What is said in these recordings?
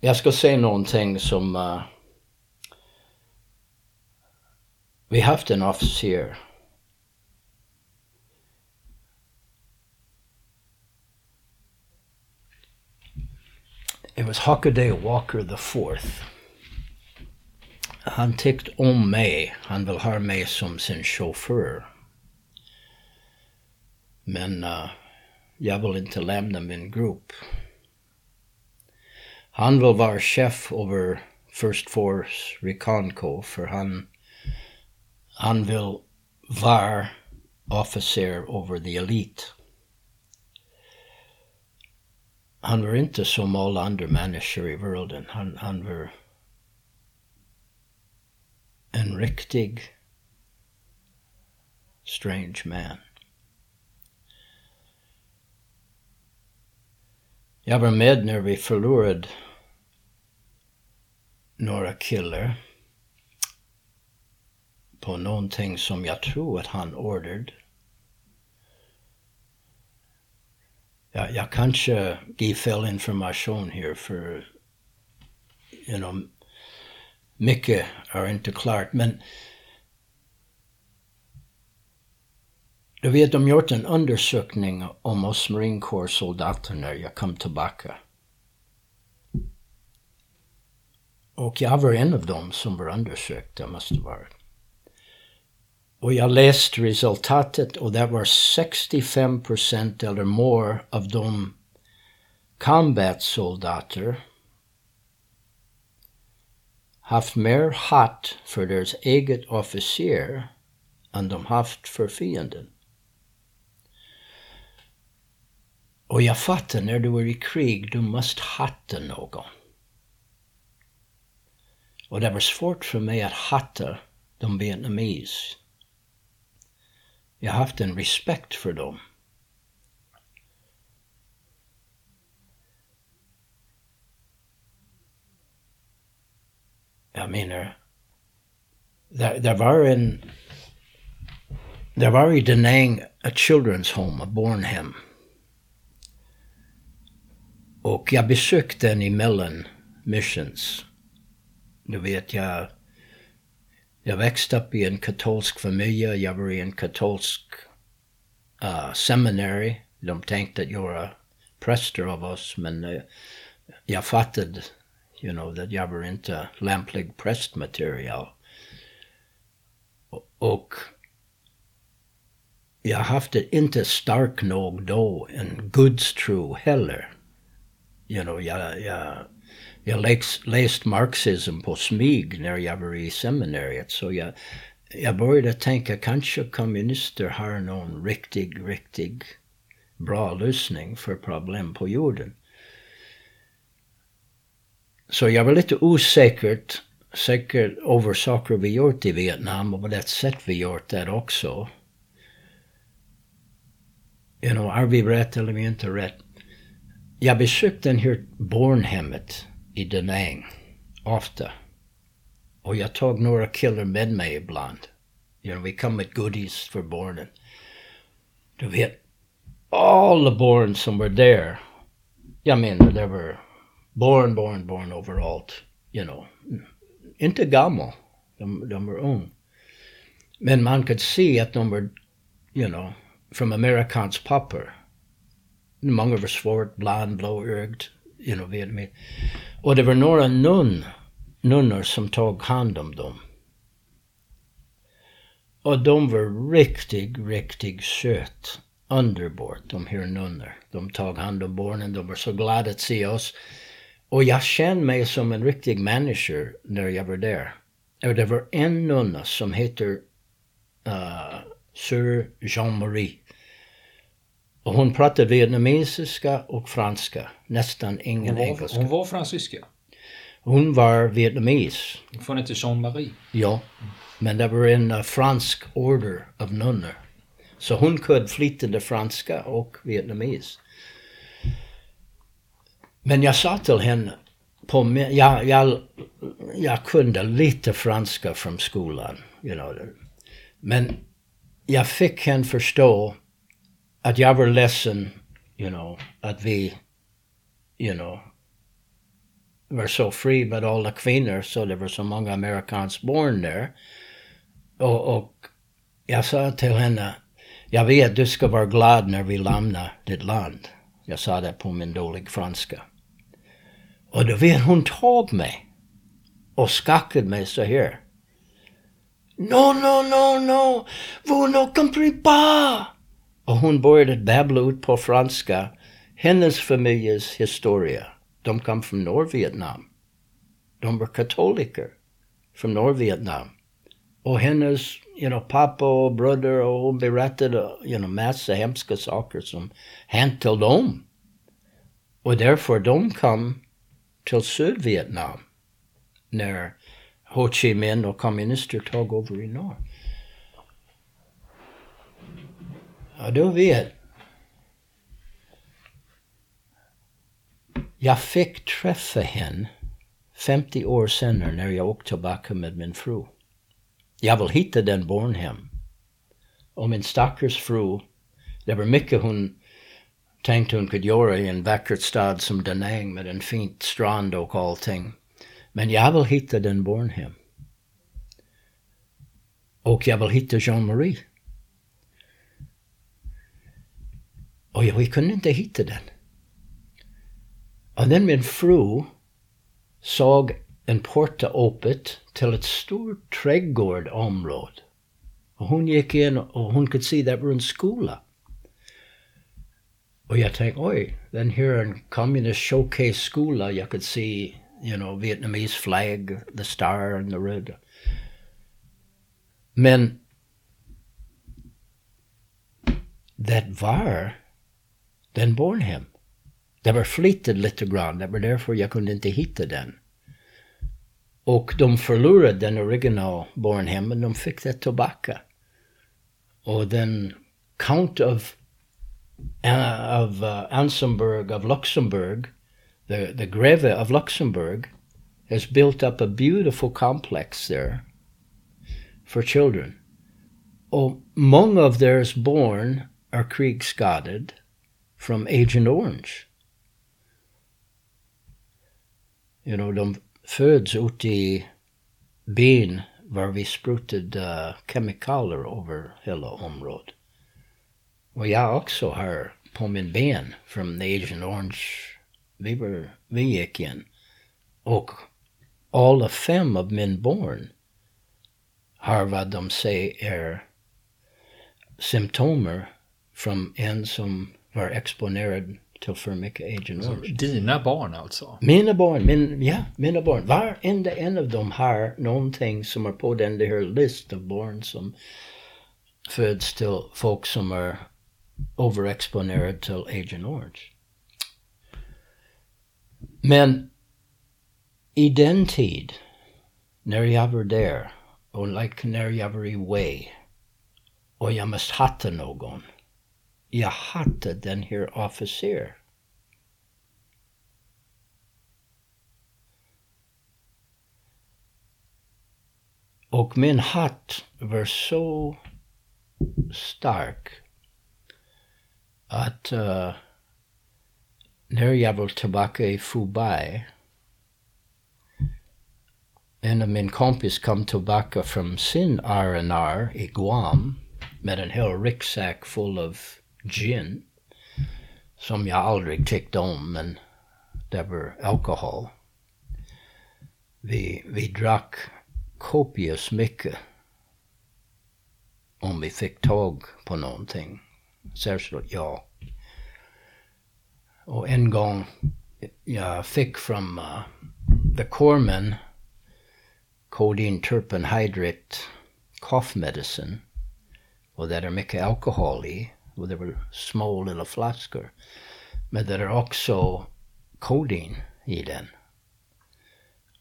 jag ska säga någonting som... Uh, vi har haft en officer It was Hockaday Walker the fourth. Han tyckte om mig. Han vill ha mig som sin chaufför. Men uh, jag vill inte lämna min grupp. Han vara chef över First Force Reconco för han, han vill officer över the elite. Han var inte som alla andra människor i världen. Han, han var en riktig strange man. Jag var med när vi förlorade några killar på någonting som jag tror att han ordrade. Jag, jag kanske ger fel information här för you know, mycket är inte klart men du vet, de gjort en undersökning om oss när jag kom tillbaka. Och jag var en av dem som var undersökt, det måste vara. Och jag läste resultatet och det var 65 procent eller mer av de combat-soldater haft mer hat för deras eget officer än de haft för fienden. Och jag fattar, när du är i krig, du måste hatta någon. Och det var svårt för mig att hata de vietnameser. Jag har haft en respekt för dem. Jag menar, det, det var en... Det var i Da ett a children's home, a barnhem. Och jag besökte den Mellon missions. Du vet, jag, jag växte upp i en katolsk familj. Jag var i en katolsk uh, seminary. De tänkte att göra präster av oss, men uh, jag fattade, you know, att jag var inte lämplig prästmaterial. Och jag hade haft det inte stark nog då en gudstro heller. You know, jag, jag jag läst, läst marxism på smyg när jag var i seminariet så jag, jag började tänka kanske kommunister har någon riktig, riktig bra lösning för problem på jorden. Så jag var lite osäker säkert över saker vi gjort i Vietnam och på det sätt vi gjort det också. You know, är vi rätt eller är vi inte rätt? Jag besökte den här barnhemmet i Da Nang, ofta. Och jag tog några killar med mig ibland. You know, vi kom med goodies för barnen. Du vet, alla barn som var där, jag menar, det var barn, barn, barn överallt. You know, inte gamla, de, de var unga. Men man kunde se att de var, you know, från amerikansk papper. Många var svårt, bland, blåögd, you know, Och det var några nun, nunnor som tog hand om dem. Och de var riktigt, riktigt söt. Underbart, de här nunnor. De tog hand om barnen, de var så glada att se oss. Och jag kände mig som en riktig människa när jag var där. Och det var en nunna som heter uh, Sir Jean-Marie. Och hon pratade vietnamesiska och franska. Nästan ingen hon var, engelska. Hon var fransyska? Hon var vietnames. Hon hette Jean-Marie? Ja. Men det var en uh, fransk order av nunnor. Så hon kunde flytande franska och vietnames. Men jag sa till henne, på, jag, jag, jag kunde lite franska från skolan. You know, men jag fick henne förstå att jag var ledsen, you know, att vi, you know, var så fri med alla kvinnor så det var så många amerikanska barn där. Och, och jag sa till henne, jag vet du ska vara glad när vi lämnar ditt land. Jag sa det på min dålig franska. Och då vet hon tog mig och skakade mig så här. No, no, no, no, vous ne comprenez pas. Babbla ut på franska hennes familjes historia. De kom från Nordvietnam. De var katoliker från Nordvietnam. Och hennes you know, pappa och bröder och hon you know, massa hemska saker som hänt till dem. Och därför de kom till Sydvietnam när Ho Chi Minh och kommunister tog över i norr. Ja, du vet. Jag fick träffa henne 50 år senare när jag åkte tillbaka med min fru. Jag vill hitta den barnhem. Och min stackars fru, det var mycket hon tänkte hon kunde göra i en vacker stad som Danang med en fint strand och allting. Men jag vill hitta den barnhem. Och jag vill hitta Jean-Marie. Och vi kunde inte hitta den. Och then min fru såg en porta öppet till ett stort trädgårdområde. Och hon gick in och hon kunde se var en skola. Och jag tänkte, oj, den här är en communist showcase skola. Jag kunde se, you know, Vietnamese flag, the star and the red. Men det var den Bornhem. Det var flyttat lite grann, det var därför jag kunde inte hitta den. Och de förlorade den original Bornhem, men de fick det tillbaka. Och den Count of, uh, of uh, Ansenberg of Luxembourg, the, the Greve of Luxembourg, has built up a beautiful complex there for children. Och många of theirs born are krigsskadade from Agent Orange. You know, de föds ute i byn var vi sprutade kemikalier över hela området. Och jag också har på min ben från Agent Orange, vi, var, vi gick in. Och alla fem av min barn har vad de säger är symptomer från en som var exponerad till för mycket Agent Orange. Dina barn alltså? Mina barn, min, ja, mina barn. Varenda en av dem har någonting som är på den där list av barn som föds till folk som är overexponerade till Orange. Men i den tid, när jag var där, och like när jag var i Way, och jag måste hatta någon, jag hade den här officer. Och min hatt var så stark att uh, när jag tillbaka Fubai en av min kompis kom tillbaka från sin R&R i Guam med en hel ryggsäck full av gin. Som jag aldrig tyckte om, men det var alkohol. Vi, vi drack kopiöst mycket. Om vi fick tag på någonting. Särskilt jag. Och en gång jag fick från uh, the corpsman codeine turpenhydrate cough medicine. Och det är mycket alkohol i och det var små lilla flaskor. Men det är också kodin i den.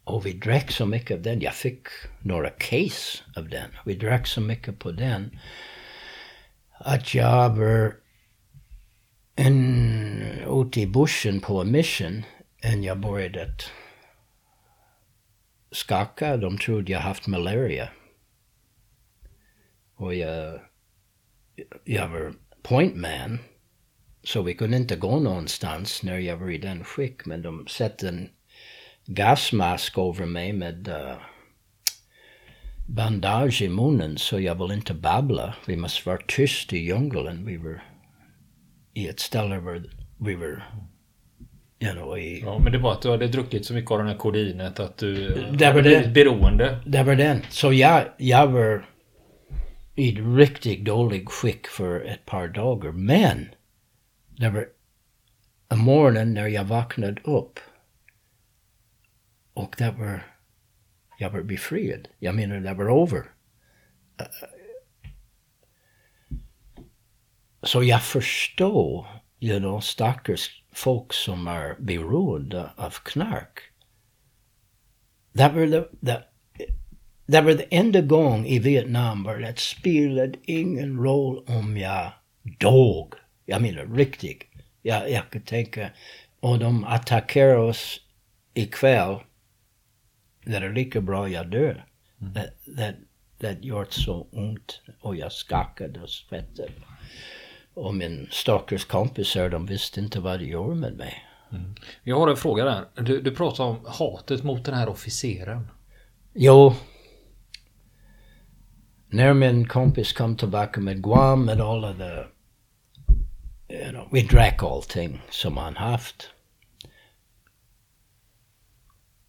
Och vi drack så mycket av den. Jag fick några case av den. Vi drack så mycket på den att jag var en, ute i bushen på en mission och jag började att skaka. De trodde jag haft malaria. Och jag, jag var point man. Så vi kunde inte gå någonstans när jag var i den skick. Men de satte en, gasmask över mig med uh, bandage i munnen så jag vill inte babbla. Vi måste vara tyst i djungeln. Vi var i ett ställe där vi var you know, i... Ja, men det var att du hade druckit så mycket av det här kodinet att du Det var hade det. blivit beroende. Det var den. Så jag, jag var i riktigt dålig skick för ett par dagar. Men det var en morgon när jag vaknade upp och det var, jag var befriad. Jag menar, det var över. Så jag förstår, you know, stackars folk som är beroende av knark. Det var det, det, det var det enda gång i Vietnam var det spelade ingen roll om jag dog. Jag menar riktigt. Jag, jag kan tänka, och de attackerar oss ikväll, det är lika bra jag dör. Mm. Det, det, det gjort så ont och jag skakade och svettade. Och min stackars kompisar, de visste inte vad de gjorde med mig. Jag har en fråga där. Du, du pratar om hatet mot den här officeren. Jo. När min kompis kom tillbaka med Guam med alla de... You know, vi drack allting som han haft.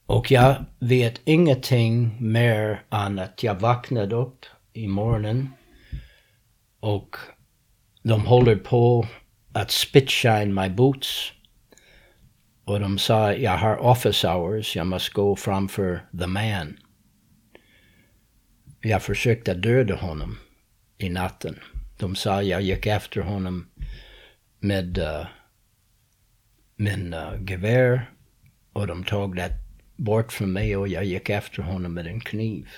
Och jag vet ingenting mer än att jag vaknade upp i morgonen och de håller på att spitshine my boots. Och de sa, jag har office hours, jag måste gå framför the man. Jag försökte döda honom i natten. De sa jag gick efter honom med uh, min uh, gevär och de tog det bort från mig och jag gick efter honom med en kniv.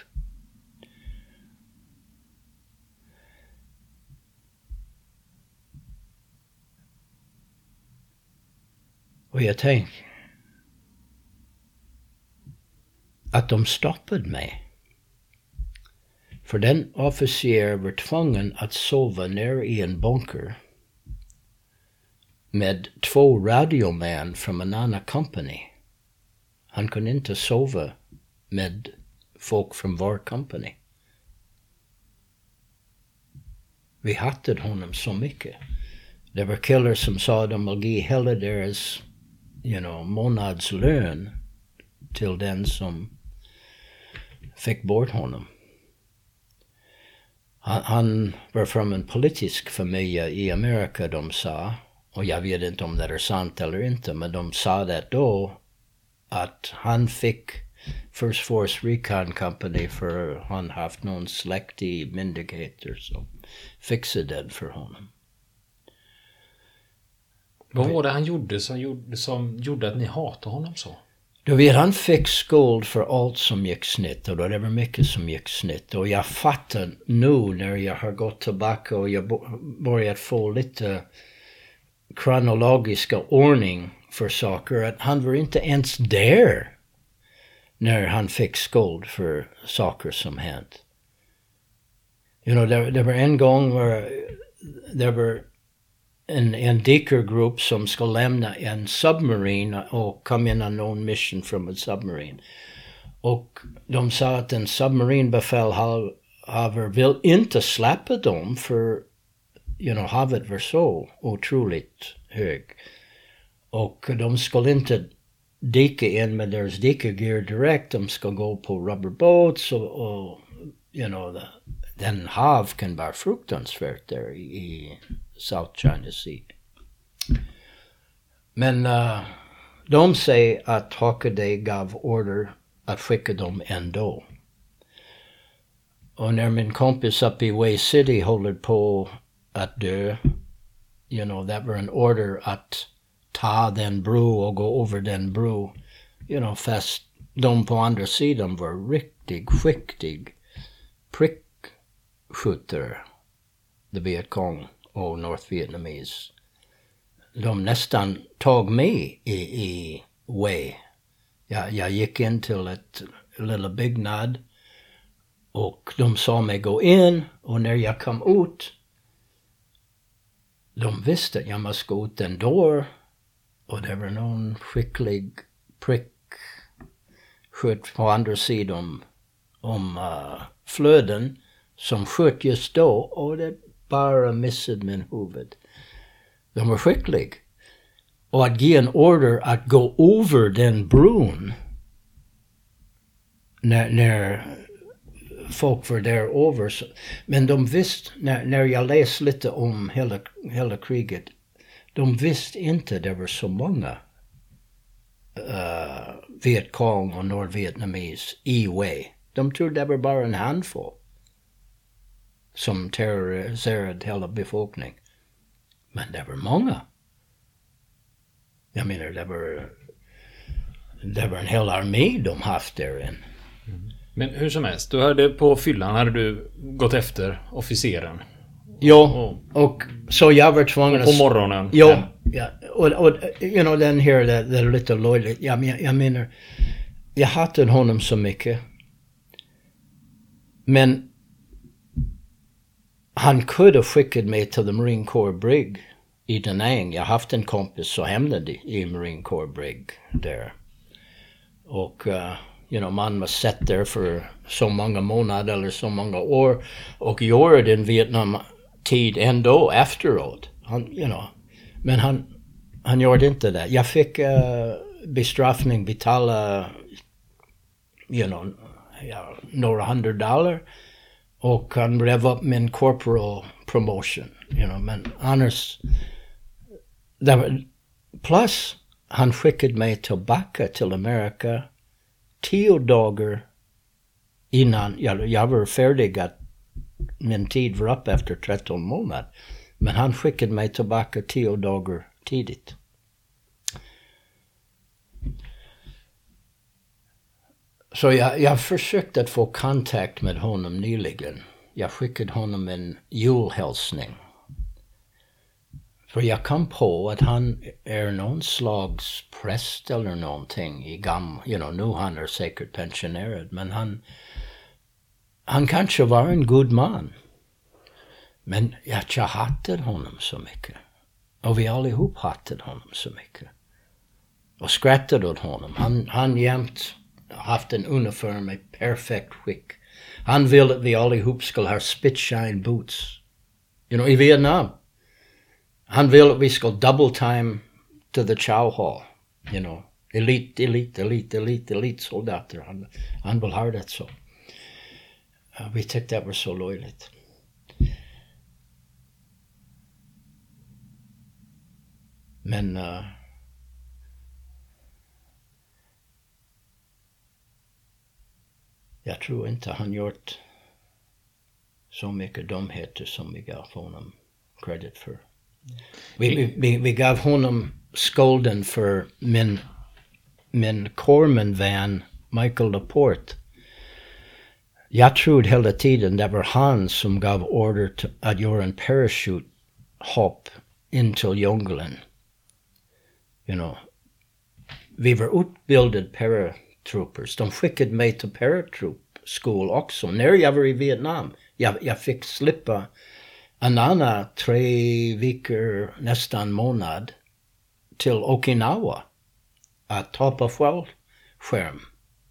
Och jag tänkte att de stoppade mig. För den officer var tvungen att sova ner i en bunker med två radiomän från en annan company. Han kunde inte sova med folk från vår company. Vi hatade honom så mycket. Det var killar som sa att de vill ge hela deras you know, månadslön till den som fick bort honom. Han, han var från en politisk familj i Amerika, de sa. Och jag vet inte om det är sant eller inte, men de sa det då att han fick First Force Recon Company för han haft någon släkt i myndigheter som fixade den för honom. Vad var det han gjorde som gjorde, som gjorde att ni hatade honom så? Du vet, han fick skuld för allt som gick snett och det var mycket som gick snett. Och jag fattar nu när jag har gått tillbaka och jag börjat få lite kronologiska ordning för saker att han var inte ens där när han fick skuld för saker som hänt. You know, det, var en gång var det var en, en dykargrupp som ska lämna en submarine och come in on någon mission from a submarine. Och de sa att en submarinbefälhavare vill inte släppa dem för you know, havet var så otroligt hög. Och de skulle inte dyka in med deras dykargear direkt. De ska gå på rubberboats och, och you know, the, den hav kan vara fruktansvärt där i, i South China Sea. Men uh, de säger att Hockaday gav order att skicka dem ändå. Och när min kompis uppe i Way City håller på att dö, you know, det var en order att ta den bro och gå över den bro. You know, fast de på andra sidan var riktigt skicklig skjuter the Viet Cong och North Vietnamese. De nästan tog mig i, i way. Jag, jag gick in till ett lilla byggnad och de sa mig gå in och när jag kom ut de visste att jag måste gå ut en dörr och det var någon skicklig sköt på andra sidan om, om uh, flöden som sköt just då och det bara missade min huvud. De var skickliga. Och att ge en order att gå över den bron när, när folk var där över. Men de visste, när, när jag läste lite om hela, hela kriget, de visste inte det var så många eh, uh, Vietkong och nordvietnames i Wei. De trodde det var bara en handfull som terroriserade hela befolkningen. Men det var många. Jag menar, det var, det var en hel armé de haft där inne. Mm. Men hur som helst, du hade på fyllan hade du gått efter officeren. Ja, och så jag var tvungen att... På morgonen? Ja, ja. Och, och you know, den här, det, det är lite löjligt. Jag, jag, jag menar, jag hatade honom så mycket. Men han kunde ha skickat mig till the Marine Corps Brig i Da Nang. Jag har haft en kompis som hamnade i Marine Corps Brig där. Och, uh, you know, man var sett där för så många månader eller så många år och gjorde din Vietnam-tid ändå efteråt. Han, you know, men han, han gjorde inte det. Jag fick uh, bestraffning, betala, you know, ja, några hundra dollar och han rev upp min corporal promotion. You know, men annars... Var, plus, han skickade mig tillbaka till Amerika tio dagar innan jag, jag var färdig att min tid var upp efter 13 månader. Men han skickade mig tillbaka tio dagar tidigt. Så jag, jag försökte att få kontakt med honom nyligen. Jag skickade honom en julhälsning. För jag kom på att han är någon slags präst eller någonting i gamla, you know, nu han är säkert pensionerad, men han, han kanske var en god man. Men jag, hatade honom så mycket. Och vi allihop hatade honom så mycket. Och skrattade åt honom. Han, han jämt haft uniform i perfekt skick. Han vill att vi allihop ska ha spitshine boots. You know, i Vietnam. Vill att vi ska double time to the chow hall. You know, elite, elite, elite, elit, elit soldater. Han, han vill ha det så. Uh, tyckte det var så löjligt. Men uh, Jag tror inte han gjort så mycket dumheter som vi gav honom credit för. Vi, vi, vi gav honom skulden för min, min Corman-vän Michael Laporte. Jag trodde hela tiden det var han som gav order att göra en parachute-hopp in till djungeln. You know. Vi var utbildade para troopers. De skickade mig till paratroop school också. När jag var i Vietnam, jag, jag fick slippa en annan tre veckor, nästan månad, till Okinawa. Att hoppa fallskärm.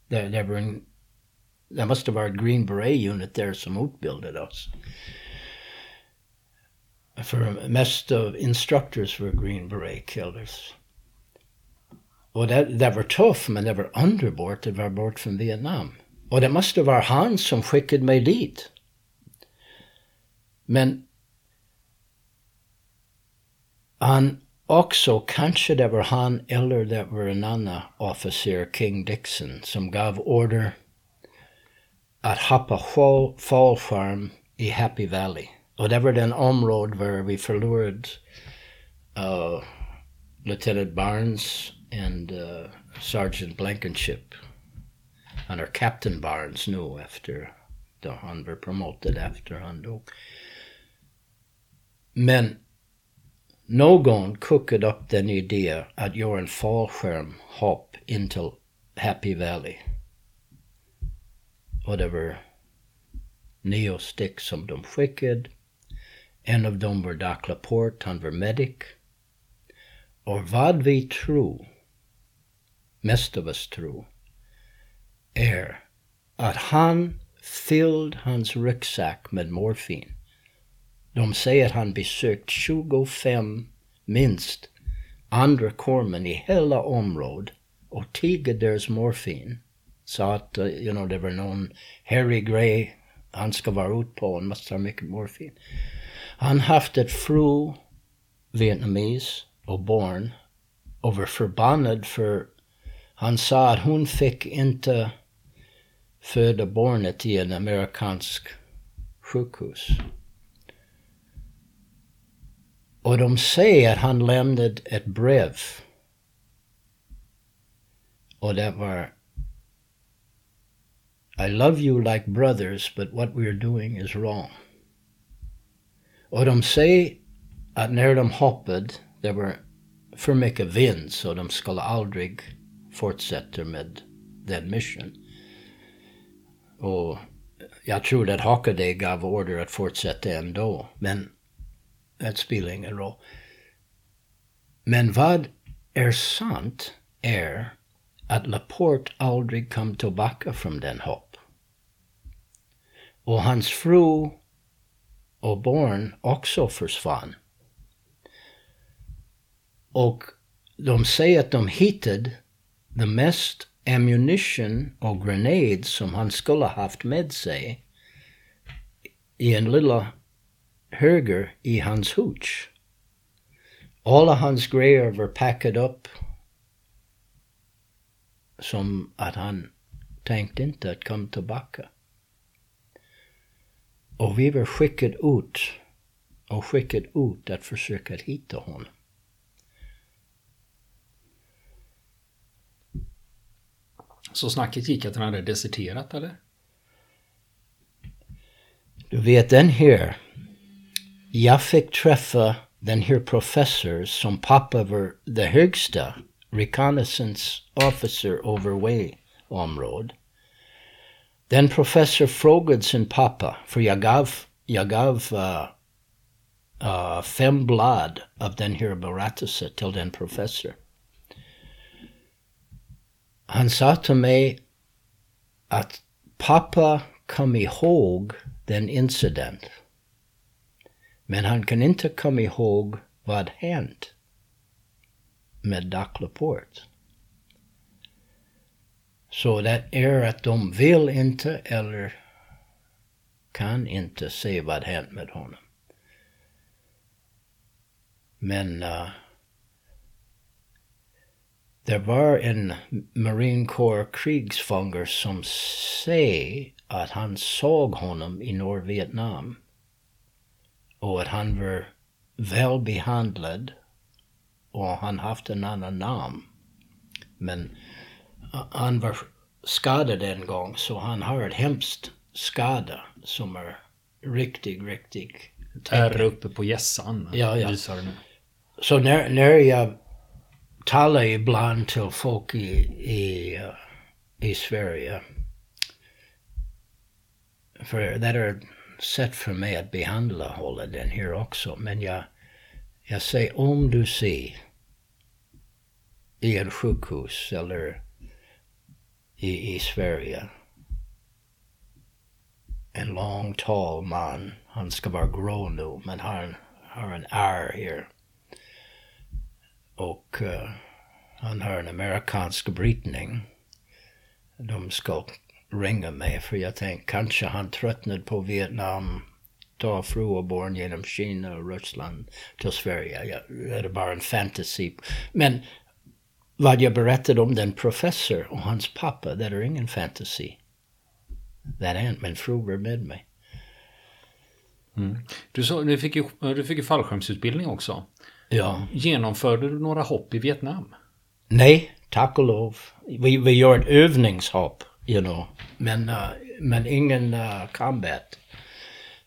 Det, det, var en, det måste vara Green Beret Unit där som utbildade oss. För mest av instructors var Green Beret killers. Och det, det var tufft, men det var underbart att vara bort från Vietnam. Och det måste vara han som skickade mig dit. Men han också, kanske det var han eller det var en annan officer, King Dixon, som gav order at att hoppa fallskärm i Happy Valley. Och det var den område där vi förlorade uh, Lieutenant Barnes and uh, Sergeant Blankenship. Han är Captain Barnes knew after the han var promoted efter han dog. Men någon kokade upp den idén att göra en fallskärmhopp in till Happy Valley. Och det var nio styck som de skickade. En av Doc Laporte, han medic. Och vad mest av oss tror, är att han fylld hans ryggsäck med morfin. De säger att han besökt 25 minst andra kormen i hela området och tiger deras morfin. Sa att uh, you know, det var någon Harry Gray, han ska vara ute på, han måste ha mycket morfin. Han haft ett fru vietnames och barn och var förbannad för han sa att hon fick inte föda barnet i en amerikansk sjukhus. Och de säger att han lämnade ett brev. Och det var I love you like brothers but what we're doing is wrong. Och de säger att när de hoppade, det var för mycket vind så de skulle aldrig fortsätter med den mission. Och jag tror att Hockaday gav order att fortsätta ändå, men det spelar ingen roll. Men vad är sant är att Laporte aldrig kom tillbaka från den hopp. Och hans fru och barn också försvann. Och de säger att de hittade the mest ammunition och grenades som han skulle haft med sig i en lilla höger i hans hooch. Alla hans grejer var packade upp som att han tänkte inte att komma tillbaka. Och vi var skickade ut och skickade ut att försöka hitta honom. Så snacket gick att han hade deserterat eller? Du vet den här. Jag fick träffa den här professor som pappa var det högsta reconnaissance officer over way område. Den professor frågade sin pappa, för jag gav, jag gav uh, uh, fem blad av den här berättelsen till den professor. Han sa till mig att pappa kom ihåg den incident. Men han kan inte komma ihåg vad hänt med Doc Laporte. Så det är att de vill inte eller kan inte se vad hänt med honom. Men uh, det var en Marine Corps krigsfånge som säger att han såg honom i Nordvietnam och att han var väl behandlad och han haft en annan namn. Men han var skadad en gång så han har ett hemskt skada som är riktigt, riktigt... Är uppe på gässan. Ja, ja. Så när, när jag talar ibland till folk i, i, eh, i Sverige. För det är ett sätt för mig att behandla hålla den här också. Men jag, jag säger om du ser i ett sjukhus eller i, i Sverige en lång, tall man. Han ska vara grå nu, men han har en ärr här. Och uh, han har en amerikansk brytning. De ska ringa mig för jag tänkte kanske han tröttnade på Vietnam, ta fru och barn genom Kina och Ryssland till Sverige. Ja, det är bara en fantasy. Men vad jag berättade om den professor och hans pappa, det är ingen fantasy. Det är inte, min fru var med mig. Mm. Du, så, du, fick ju, du fick ju fallskärmsutbildning också. Ja. Genomförde du några hopp i Vietnam? Nej, tack och lov. Vi, vi gör ett övningshopp, you know. Men, uh, men ingen uh, combat.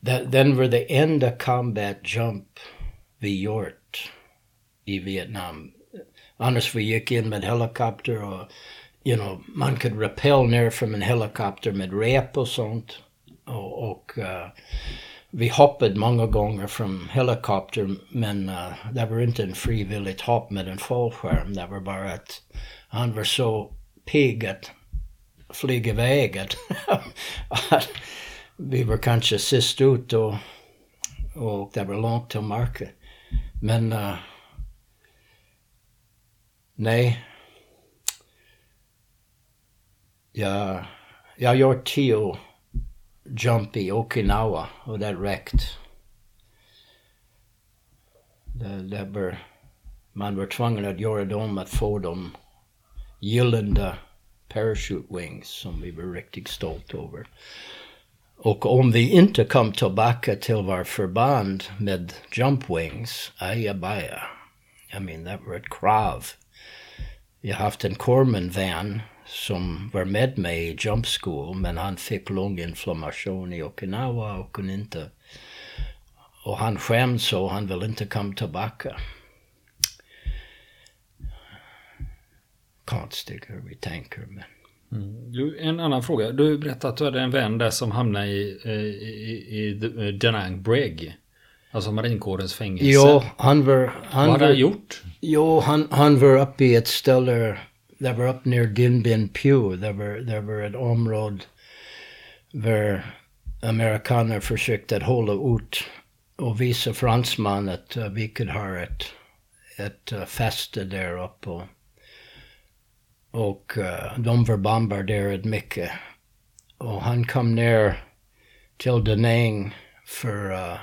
Den, den var det enda combat jump vi gjort i Vietnam. Annars vi gick in med helikopter och you know, man kunde rappel ner från en helikopter med rep och sånt. Och, och uh, vi hoppade många gånger från helikopter men uh, det var inte en frivilligt hopp med en fallskärm. Det var bara att han var så pigg att flyga iväg. Att, vi var kanske sist ut och, och det var långt till marken. Men uh, nej. Jag, jag gjorde tio jump i Okinawa och that wrecked. Det var, man var tvungen att göra dem att få de parachute wings som vi var riktigt stolta över. Och om vi inte kom tillbaka till vår förband med jump wings, ajabaja. I mean, that var ett krav. Jag haft en corpsman van som var med mig i jump school men han fick lunginflammation i Okinawa och kunde inte och han skäms så han vill inte komma tillbaka. Konstigt hur vi tänker men. Mm. Du, en annan fråga. Du berättade att du hade en vän där som hamnade i, i, i, i Danang Breg. Alltså marinkårens fängelse. Jo, han var... Han Vad hade var, han gjort? Jo, han, han var uppe i ett ställe, det were up near Bien Phu, det var, det var ett område där amerikaner försökte att hålla ut och visa fransman att uh, vi kunde ha ett, ett uh, fäste där uppe. Och, och uh, de var bombarderade mycket. Och han kom ner till Da Nang för, uh,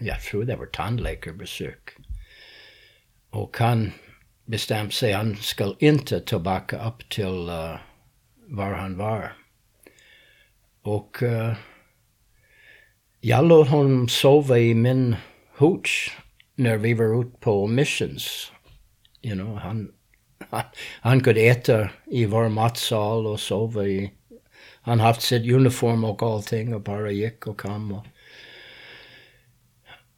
jag tror det var tandläkarbesök. Och han bestämt sig han skulle inte tillbaka upp till uh, var han var. Och uh, jag lät honom sova i min hooch när vi var ute på missions. You know, han, han, han kunde äta i vår matsal och sova i... Han haft sitt uniform och allting och bara gick och kom. Och,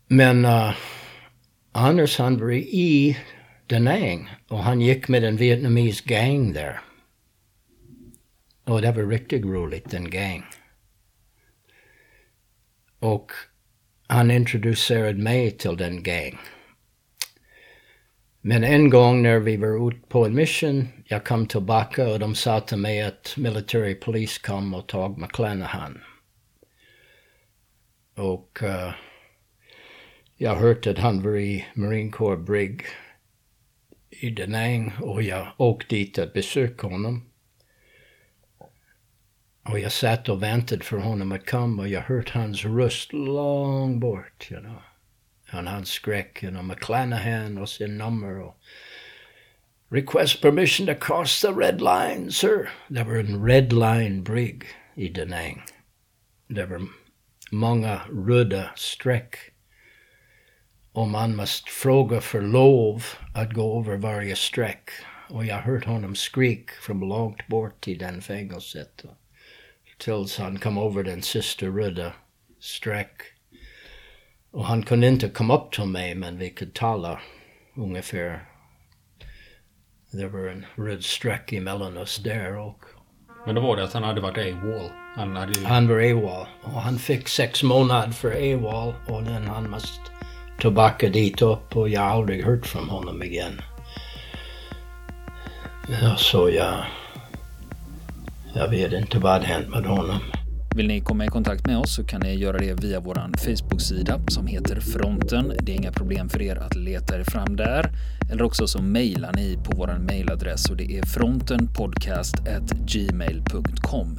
men uh, annars han var i Da Nang och han gick med en vietnamesisk gang där. Och det var riktigt roligt, den gang. Och han introducerade mig till den gang. Men en gång när vi var ute på en mission, jag kom tillbaka och de sa till mig att military police kom och tog McClanahan. Och uh, jag hörde att han var i Marine Corps Brig Nang och jag åkte dit att besöka honom. Och jag satt och väntade för honom att komma och jag hörde hans röst långt bort, you know. Han skrek, you know, McClanahan och sin nummer och Request permission to cross the red line, sir. Det var en red line brig i Da Nang. Det var många röda streck. Och man must fråga för lov att gå över varje streck. Och jag hörde honom skrik från långt bort i den fängelset. Tills han kom över den sista röda streck. Och han kunde inte komma upp till mig men vi kunde tala ungefär. Det var en röd streck emellan oss där och Men då var det att han hade varit AWOL. Han hade ju... han var AWOL. Och han fick sex månader för AWOL och then han måste tillbaka dit upp och jag har aldrig hört från honom igen. Så jag... Jag vet inte vad hänt med honom. Vill ni komma i kontakt med oss så kan ni göra det via vår Facebook-sida som heter Fronten. Det är inga problem för er att leta er fram där. Eller också så mejlar ni på vår mejladress och det är frontenpodcast@gmail.com.